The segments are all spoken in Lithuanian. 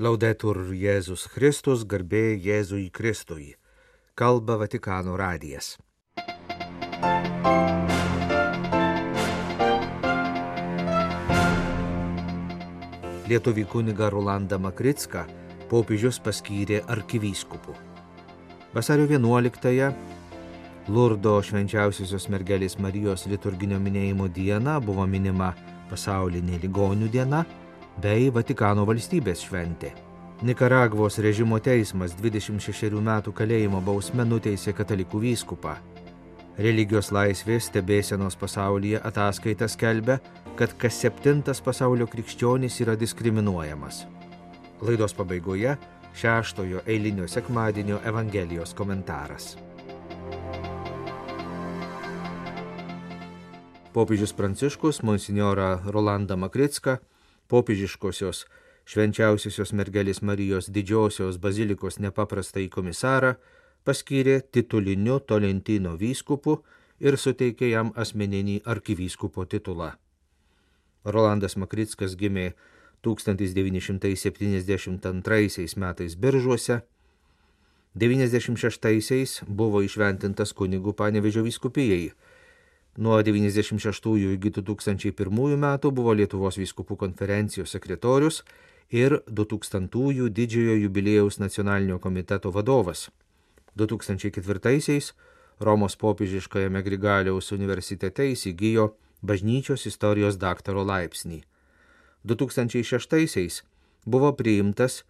Laudetur Jėzus Kristus, garbė Jėzui Kristui. Kalba Vatikano radijas. Lietuvį kunigą Rolandą Makricką popiežius paskyrė arkivyskupu. Vasario 11-ąją Lurdo švenčiausiosios mergelės Marijos liturginio minėjimo diena buvo minima pasaulinė ligonių diena bei Vatikano valstybės šventė. Nikaragvos režimo teismas 26 metų kalėjimo bausme nuteisė katalikų vyskupą. Religijos laisvės stebėsenos pasaulyje ataskaita skelbia, kad kas septintas pasaulio krikščionis yra diskriminuojamas. Laidos pabaigoje šeštojo eilinio sekmadienio Evangelijos komentaras. Popiežius Pranciškus, monsinjorą Rolandą Makricką, popiežiškosios švenčiausiosios mergelės Marijos didžiosios bazilikos nepaprastai komisarą paskyrė tituliniu Tolentino vyskupu ir suteikė jam asmeninį arkivyskupo titulą. Rolandas Makrickas gimė 1972 metais Biržuose, 96-aisiais buvo išventintas kunigų Panevežio vyskupijai Nuo 1996 iki 2001 metų buvo Lietuvos vyskupų konferencijos sekretorius ir 2000-ųjų didžiojo jubiliejaus nacionalinio komiteto vadovas. 2004-aisiais Romos popiežiškajame Grigaliaus universitete įsigijo bažnyčios istorijos daktaro laipsnį. 2006-aisiais buvo priimtas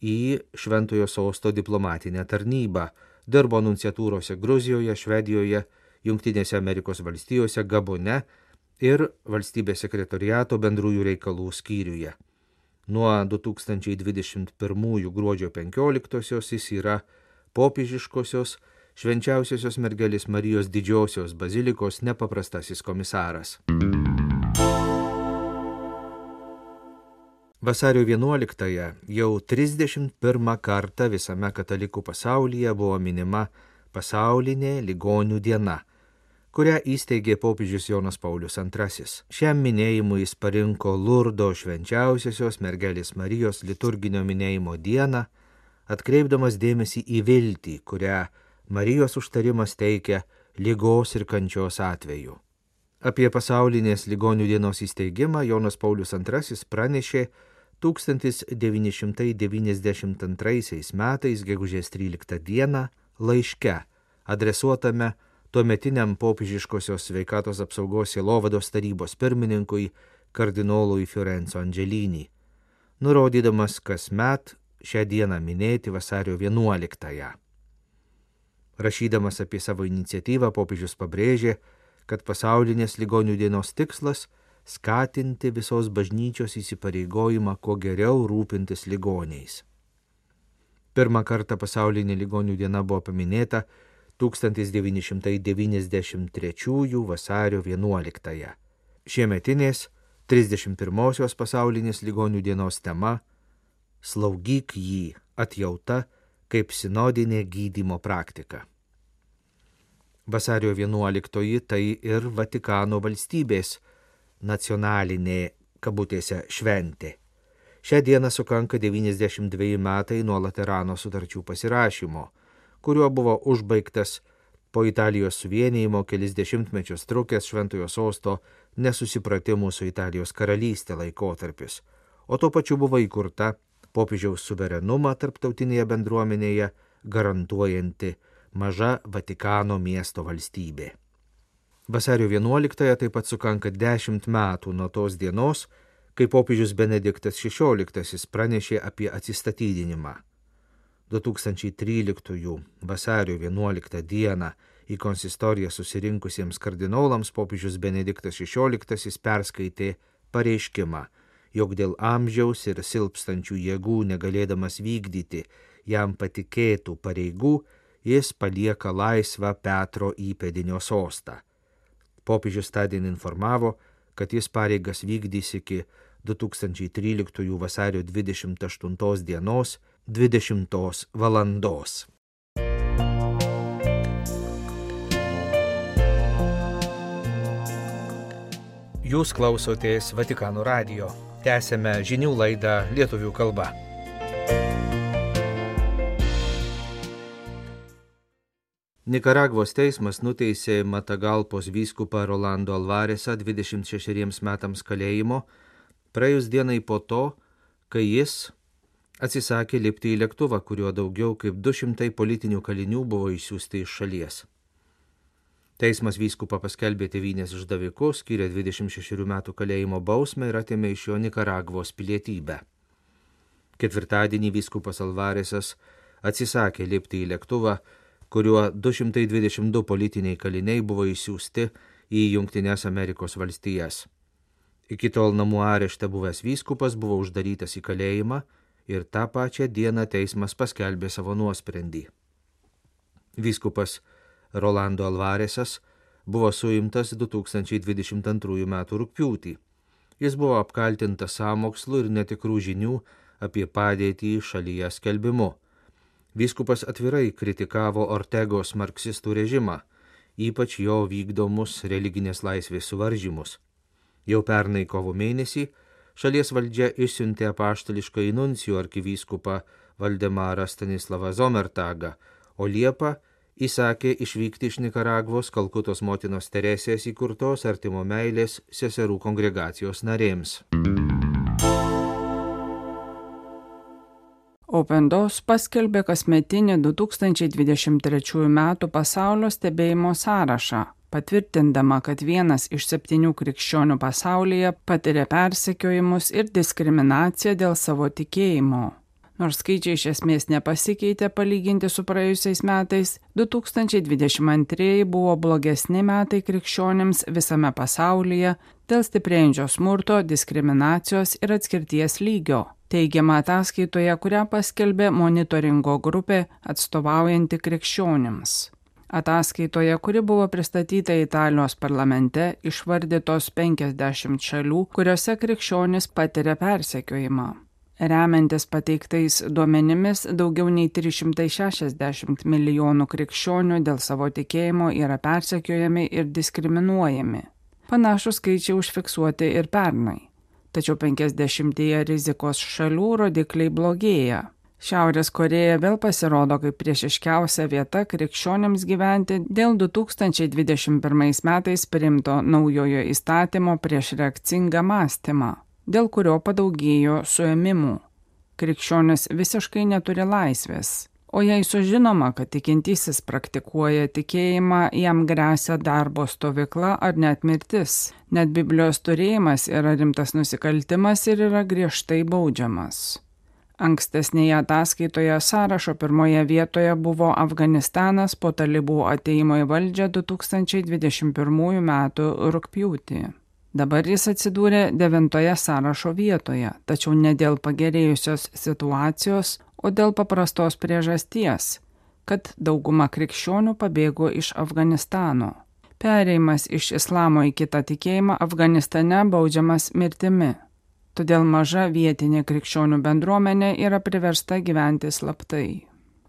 į Šventojo sosto diplomatinę tarnybą, dirbo nunciatūrose Gruzijoje, Švedijoje, Junktinėse Amerikos valstijose, Gabone ir valstybės sekretoriato bendrųjų reikalų skyriuje. Nuo 2021 gruodžio 15-osios jis yra popiežiškosios švenčiausiosios mergelės Marijos didžiosios bazilikos nepaprastasis komisaras. Vasario 11-ąją jau 31 kartą visame katalikų pasaulyje buvo minima pasaulinė ligonių diena kurią įsteigė popiežius Jonas Paulius II. Šiam minėjimui jis parinko Lurdo švenčiausiosios mergelės Marijos liturginio minėjimo dieną, atkreipdamas dėmesį į viltį, kurią Marijos užtarimas teikia lygos ir kančios atveju. Apie pasaulinės ligonių dienos įsteigimą Jonas Paulius II pranešė 1992 metais gegužės 13 dieną laiške adresuotame tuometiniam popiežiškosios sveikatos apsaugos Jelovados tarybos pirmininkui kardinolui Fiorenzo Angelinį, nurodydamas kasmet šią dieną minėti vasario 11-ąją. Rašydamas apie savo iniciatyvą, popiežius pabrėžė, kad pasaulinės ligonių dienos tikslas - skatinti visos bažnyčios įsipareigojimą kuo geriau rūpintis ligoniais. Pirmą kartą pasaulinė ligonių diena buvo paminėta 1993 vasario 11. Šiemetinės 31-osios pasaulinės ligonių dienos tema - Slaugyk jį atjauta kaip sinodinė gydymo praktika. Vasario 11 tai ir Vatikano valstybės nacionalinė kabutėse šventė. Šią dieną sukanka 92 metai nuo Laterano sutarčių pasirašymo kuriuo buvo užbaigtas po Italijos suvienijimo kelis dešimtmečius trukęs Šventojo sosto nesusipratimų su Italijos karalystė laikotarpis, o tuo pačiu buvo įkurta popiežiaus suverenumą tarptautinėje bendruomenėje garantuojanti maža Vatikano miesto valstybė. Vasario 11-ąją taip pat sukanka dešimt metų nuo tos dienos, kai popiežius Benediktas XVI pranešė apie atsistatydinimą. 2013 vasario 11 dieną į konsistoriją susirinkusiems kardinolams popiežius Benediktas XVI perskaitė pareiškimą, jog dėl amžiaus ir silpstančių jėgų negalėdamas vykdyti jam patikėtų pareigų, jis palieka laisvą Petro įpėdinio sostą. Popiežius tądien informavo, kad jis pareigas vykdys iki 2013 vasario 28 dienos 20 valandos. Jūs klausotės Vatikanų radio. Tęsėme žinių laidą lietuvių kalba. Nikaragvos teismas nuteisė Matagalpos vyskupą Rolando Alvarėsą 26 metams kalėjimo, praėjus dienai po to, kai jis atsisakė lipti į lėktuvą, kuriuo daugiau kaip 200 politinių kalinių buvo išsiųsti iš šalies. Teismas vyskupą paskelbė tėvynės išdaviku, skyrė 26 metų kalėjimo bausmę ir atėmė iš jo Nikaragvos pilietybę. Ketvirtadienį vyskupas Alvaresas atsisakė lipti į lėktuvą, kuriuo 222 politiniai kaliniai buvo įsiųsti į Junktinės Amerikos valstijas. Iki tol namų arešte buvęs vyskupas buvo uždarytas į kalėjimą ir tą pačią dieną teismas paskelbė savo nuosprendį. Vyskupas Rolando Alvaresas buvo suimtas 2022 m. rūpiūtį. Jis buvo apkaltintas sąmokslu ir netikrų žinių apie padėtį šalyje skelbimu Vyskupas atvirai kritikavo Ortegos marksistų režimą, ypač jo vykdomus religinės laisvės suvaržymus. Jau pernai kovo mėnesį šalies valdžia išsiuntė apaštališką inuncijų arkivyskupą Valdemarą Stanislavą Zomertagą, o Liepą įsakė išvykti iš Nikaragvos Kalkutos motinos Teresės įkurtos artimo meilės seserų kongregacijos narėms. OpenDOS paskelbė kasmetinį 2023 m. pasaulio stebėjimo sąrašą, patvirtindama, kad vienas iš septynių krikščionių pasaulyje patiria persekiojimus ir diskriminaciją dėl savo tikėjimo. Nors skaičiai iš esmės nepasikeitė palyginti su praėjusiais metais, 2022 buvo blogesni metai krikščionėms visame pasaulyje dėl stiprėjančio smurto, diskriminacijos ir atskirties lygio teigiama ataskaitoje, kurią paskelbė monitoringo grupė atstovaujanti krikščionims. Ataskaitoje, kuri buvo pristatyta Italijos parlamente, išvardytos 50 šalių, kuriuose krikščionis patiria persekiojimą. Remiantis pateiktais duomenimis, daugiau nei 360 milijonų krikščionių dėl savo tikėjimo yra persekiojami ir diskriminuojami. Panašus skaičiai užfiksuoti ir pernai tačiau 50 rizikos šalių rodikliai blogėja. Šiaurės Koreja vėl pasirodo kaip priešiškiausia vieta krikščionėms gyventi dėl 2021 metais priimto naujojo įstatymo prieš reakcingą mąstymą, dėl kurio padaugėjo suėmimų. Krikščionis visiškai neturi laisvės. O jei sužinoma, kad tikintysis praktikuoja tikėjimą, jam grėsia darbo stovykla ar net mirtis. Net Biblijos turėjimas yra rimtas nusikaltimas ir yra griežtai baudžiamas. Ankstesnėje ataskaitoje sąrašo pirmoje vietoje buvo Afganistanas po talibų ateimo į valdžią 2021 m. rūpjūtį. Dabar jis atsidūrė devintoje sąrašo vietoje, tačiau ne dėl pagerėjusios situacijos, o dėl paprastos priežasties, kad dauguma krikščionių pabėgo iš Afganistano. Pereimas iš islamo į kitą tikėjimą Afganistane baudžiamas mirtimi. Todėl maža vietinė krikščionių bendruomenė yra priversta gyventi slaptai.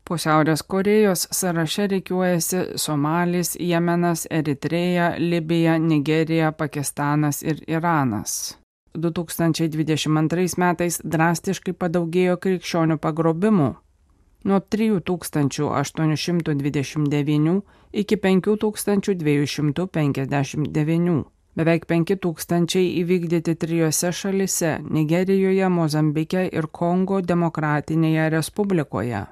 Po Šiaurės Korejos sąraše reikiuojasi Somalis, Jemenas, Eritreja, Libija, Nigerija, Pakistanas ir Iranas. 2022 metais drastiškai padaugėjo krikščionių pagrobimų nuo 3829 iki 5259. Beveik 5000 įvykdyti trijose šalise - Nigerijoje, Mozambike ir Kongo demokratinėje respublikoje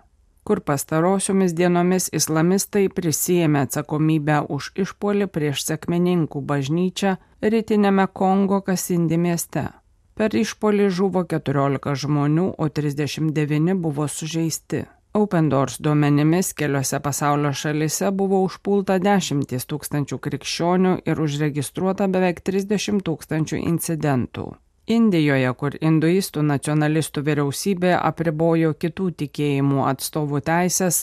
kur pastarosiomis dienomis islamistai prisijėmė atsakomybę už išpolį prieš sekmeninkų bažnyčią rytinėme Kongo Kasindi mieste. Per išpolį žuvo 14 žmonių, o 39 buvo sužeisti. Open Doors duomenimis keliose pasaulio šalise buvo užpulta 10 tūkstančių krikščionių ir užregistruota beveik 30 tūkstančių incidentų. Indijoje, kur hinduistų nacionalistų vyriausybė apribojo kitų tikėjimų atstovų teisės,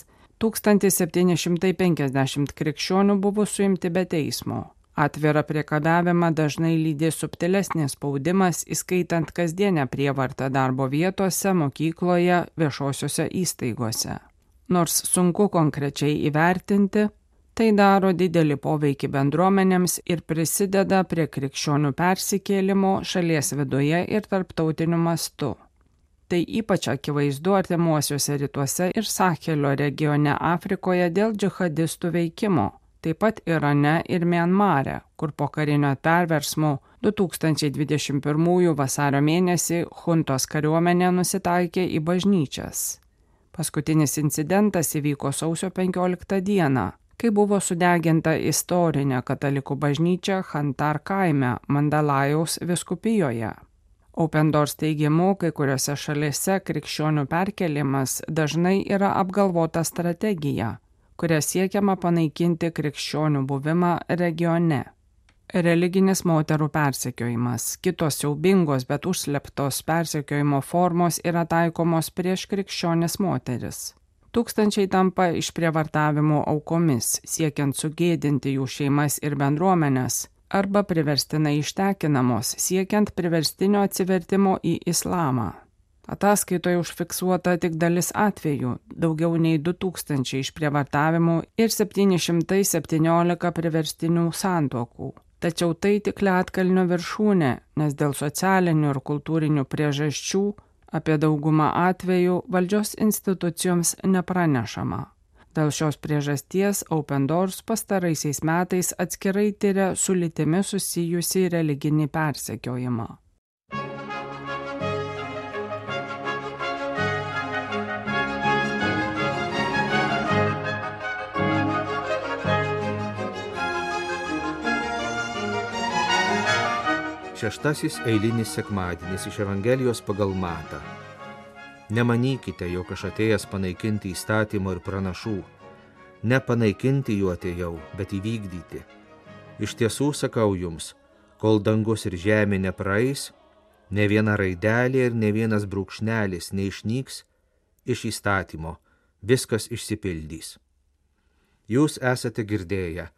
1750 krikščionių buvo suimti be teismo. Atvirą priekabiavimą dažnai lydė subtilesnės spaudimas, įskaitant kasdienę prievartą darbo vietose, mokykloje, viešosiuose įstaigose. Nors sunku konkrečiai įvertinti, Tai daro didelį poveikį bendruomenėms ir prisideda prie krikščionių persikėlimo šalies viduje ir tarptautiniu mastu. Tai ypač akivaizdu artimuosiuose rytuose ir Sahelio regione Afrikoje dėl džihadistų veikimo, taip pat Irane ir Mianmare, kur po karinio perversmo 2021 vasario mėnesį Huntos kariuomenė nusitaikė į bažnyčias. Paskutinis incidentas įvyko sausio 15 dieną, kai buvo sudeginta istorinė katalikų bažnyčia Hantar kaime Mandalajaus viskupijoje. Open Doors teigimu, kai kuriuose šalise krikščionių perkelimas dažnai yra apgalvota strategija, kuria siekiama panaikinti krikščionių buvimą regione. Religinis moterų persekiojimas, kitos siaubingos, bet užsleptos persekiojimo formos yra taikomos prieš krikščionis moteris. Tūkstančiai tampa išprievartavimo aukomis, siekiant sugėdinti jų šeimas ir bendruomenės, arba priverstinai ištekinamos, siekiant priverstinio atsivertimo į islamą. Ataskaitoje užfiksuota tik dalis atvejų - daugiau nei 2000 išprievartavimų ir 717 priverstinių santuokų. Tačiau tai tik lietkalnio viršūnė, nes dėl socialinių ir kultūrinių priežasčių Apie daugumą atvejų valdžios institucijoms nepranešama. Dėl šios priežasties Open Doors pastaraisiais metais atskirai tyria su lytimi susijusi religinį persekiojimą. Šeštasis eilinis sekmadienis iš Evangelijos pagal Matą. Nemanykite, jog aš atėjęs panaikinti įstatymo ir pranašų. Nepanaikinti jų atėjau, bet įvykdyti. Iš tiesų sakau jums, kol dangus ir žemė nepraeis, ne viena raidelė ir ne vienas brūkšnelis neišnyks iš įstatymo, viskas išsipildys. Jūs esate girdėję,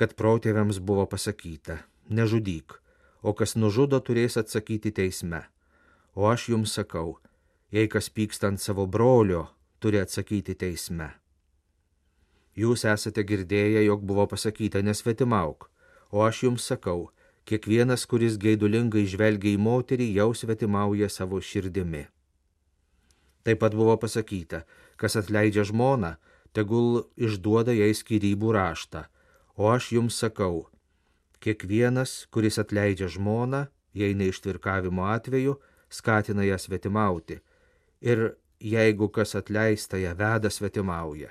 kad protėviams buvo pasakyta, nežudyk o kas nužudo turės atsakyti teisme. O aš jums sakau, jei kas pyksta ant savo brolio, turi atsakyti teisme. Jūs esate girdėję, jog buvo pasakyta nesvetimauk, o aš jums sakau, kiekvienas, kuris gaidulingai žvelgia į moterį, jau svetimauja savo širdimi. Taip pat buvo pasakyta, kas atleidžia žmoną, tegul išduoda jai skirybų raštą, o aš jums sakau, Kiekvienas, kuris atleidžia žmoną, jei neištvirkavimo atveju, skatina ją svetimauti. Ir jeigu kas atleista ją veda svetimauja.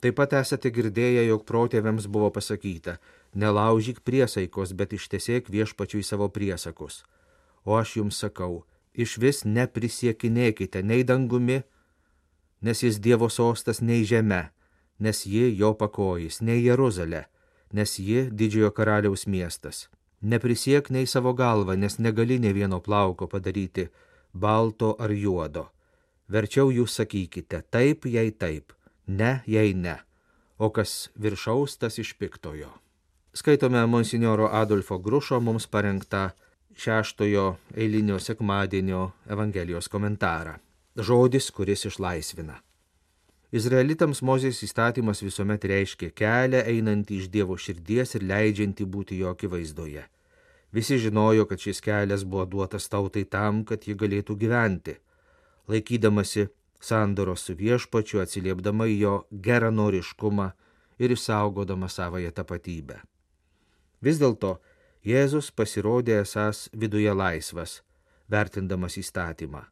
Taip pat esate girdėję, jog protėviams buvo pasakyta, nelaužyk priesaikos, bet ištesėk viešpačiui savo priesakus. O aš jums sakau, iš vis neprisiekinėkite nei dangumi, nes jis Dievo sostas nei žeme, nes ji jo pakojis, nei Jeruzalė nes ji didžiojo karaliaus miestas. Neprisiek nei savo galvą, nes negali ne vieno plauko padaryti balto ar juodo. Verčiau jūs sakykite taip, jei taip, ne, jei ne, o kas viršaus tas iš piktojo. Skaitome monsinjoro Adolfo Grušo mums parengtą šeštojo eilinio sekmadienio Evangelijos komentarą. Žodis, kuris išlaisvina. Izraelitams Mozės įstatymas visuomet reiškia kelią einantį iš Dievo širdies ir leidžiantį būti jo akivaizdoje. Visi žinojo, kad šis kelias buvo duotas tautai tam, kad ji galėtų gyventi, laikydamasi sandoros su viešpačiu, atsiliepdama į jo geranoriškumą ir išsaugodama savoje tapatybę. Vis dėlto Jėzus pasirodė esas viduje laisvas, vertindamas įstatymą.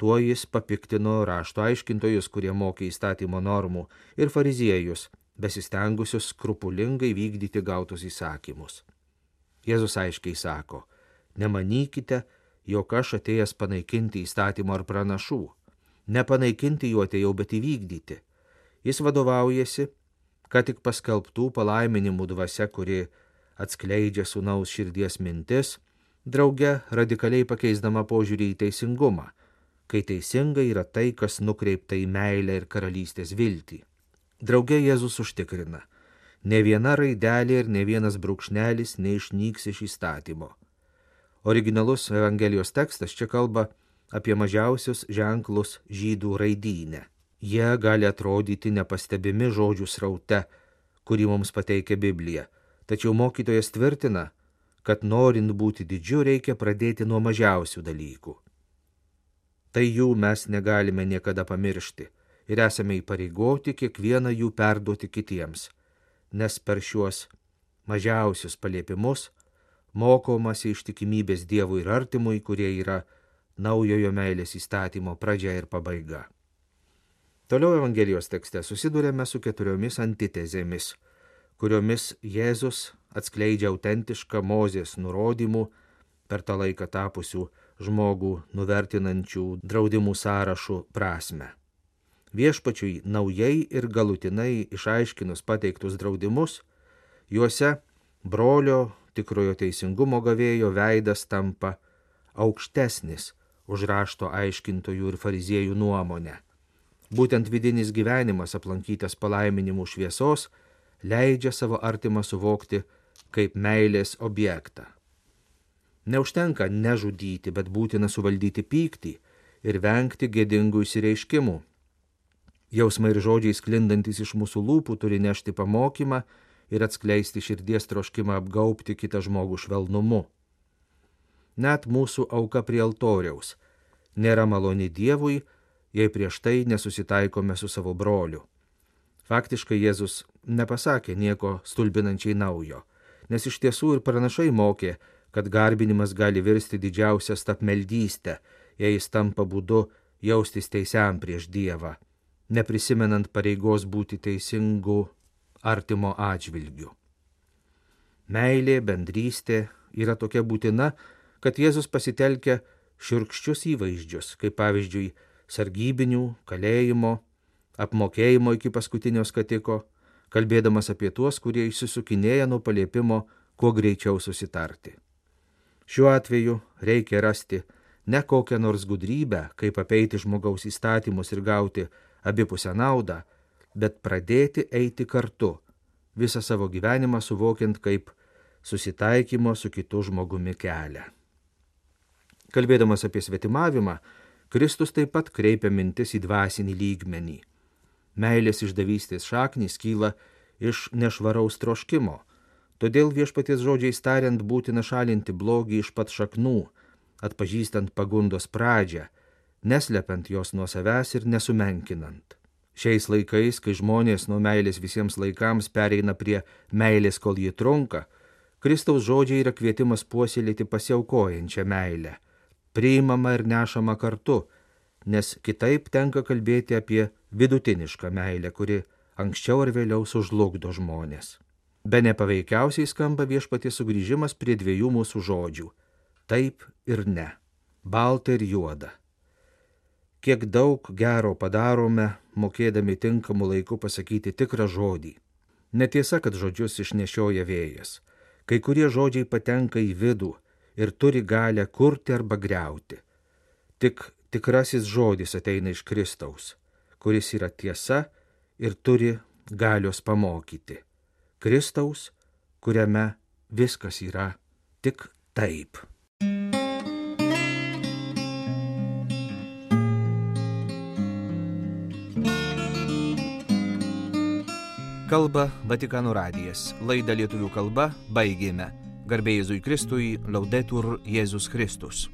Tuo jis papiktino rašto aiškintojus, kurie mokė įstatymo normų, ir fariziejus, besistengusius skrupulingai vykdyti gautus įsakymus. Jėzus aiškiai sako, nemanykite, jog aš atėjęs panaikinti įstatymo ar pranašų. Nepanaikinti jų atėjau, bet įvykdyti. Jis vadovaujasi, kad tik paskelbtų palaiminimų dvasia, kuri atskleidžia sunaus širdies mintis, drauge radikaliai pakeisdama požiūrį į teisingumą kai teisinga yra tai, kas nukreipta į meilę ir karalystės viltį. Drauge Jėzus užtikrina, ne viena raidelė ir ne vienas brūkšnelis neišnyks iš įstatymo. Originalus Evangelijos tekstas čia kalba apie mažiausius ženklus žydų raidynę. Jie gali atrodyti nepastebimi žodžių sraute, kurį mums pateikia Biblija, tačiau mokytojas tvirtina, kad norint būti didžiu reikia pradėti nuo mažiausių dalykų. Tai jų mes negalime niekada pamiršti ir esame įpareigoti kiekvieną jų perduoti kitiems, nes per šiuos mažiausius paliepimus mokomasi ištikimybės Dievui ir artimui, kurie yra naujojo meilės įstatymo pradžia ir pabaiga. Toliau Evangelijos tekste susidurėme su keturiomis antitezėmis, kuriomis Jėzus atskleidžia autentišką Mozės nurodymų per tą laiką tapusių žmogų nuvertinančių draudimų sąrašų prasme. Viešpačiui naujai ir galutinai išaiškinus pateiktus draudimus, juose brolio tikrojo teisingumo gavėjo veidas tampa aukštesnis už rašto aiškintojų ir fariziejų nuomonę. Būtent vidinis gyvenimas aplankytas palaiminimų šviesos leidžia savo artimą suvokti kaip meilės objektą. Neužtenka nežudyti, bet būtina suvaldyti pyktį ir vengti gėdingų įsireiškimų. Jausmai ir žodžiai sklindantis iš mūsų lūpų turi nešti pamokymą ir atskleisti širdies troškimą apgaupti kitą žmogų švelnumu. Net mūsų auka prie altoriaus nėra maloni Dievui, jei prieš tai nesusitaikome su savo broliu. Faktiškai Jėzus nepasakė nieko stulbinančiai naujo nes iš tiesų ir pranašai mokė, kad garbinimas gali virsti didžiausią stapmeldystę, jei jis tampa būdu jaustis teisiam prieš Dievą, neprisimenant pareigos būti teisingu artimo atžvilgiu. Meilė, bendrystė yra tokia būtina, kad Jėzus pasitelkia širkščius įvaizdžius, kaip pavyzdžiui sargybinių, kalėjimo, apmokėjimo iki paskutinio skatiko, kalbėdamas apie tuos, kurie išsisukinėja nuo paliepimo kuo greičiau susitarti. Šiuo atveju reikia rasti ne kokią nors gudrybę, kaip apeiti žmogaus įstatymus ir gauti abipusę naudą, bet pradėti eiti kartu, visą savo gyvenimą suvokiant kaip susitaikymo su kitu žmogumi kelią. Kalbėdamas apie svetimavimą, Kristus taip pat kreipia mintis į dvasinį lygmenį. Meilės išdavystės šaknys kyla iš nešvaraus troškimo. Todėl viešpaties žodžiais tariant būtina šalinti blogį iš pat šaknų, atpažįstant pagundos pradžią, neslepiant jos nuo savęs ir nesumenkinant. Šiais laikais, kai žmonės nuo meilės visiems laikams pereina prie meilės, kol ji trunka, Kristaus žodžiai yra kvietimas puoselėti pasiaukojančią meilę, priimama ir nešama kartu, nes kitaip tenka kalbėti apie vidutinišką meilę, kuri anksčiau ar vėliau sužlugdo žmonės. Be nepaveikiausiai skamba viešpatės sugrįžimas prie dviejų mūsų žodžių - taip ir ne, balta ir juoda. Kiek daug gero padarome, mokėdami tinkamu laiku pasakyti tikrą žodį. Netiesa, kad žodžius išnešioja vėjas. Kai kurie žodžiai patenka į vidų ir turi galę kurti arba greuti. Tik tikrasis žodis ateina iš Kristaus, kuris yra tiesa ir turi galios pamokyti. Kristaus, kuriame viskas yra tik taip. Kalba Vatikano radijas. Laidą lietuvių kalba baigėme. Garbėjai Jėzui Kristui, laudetur Jėzus Kristus.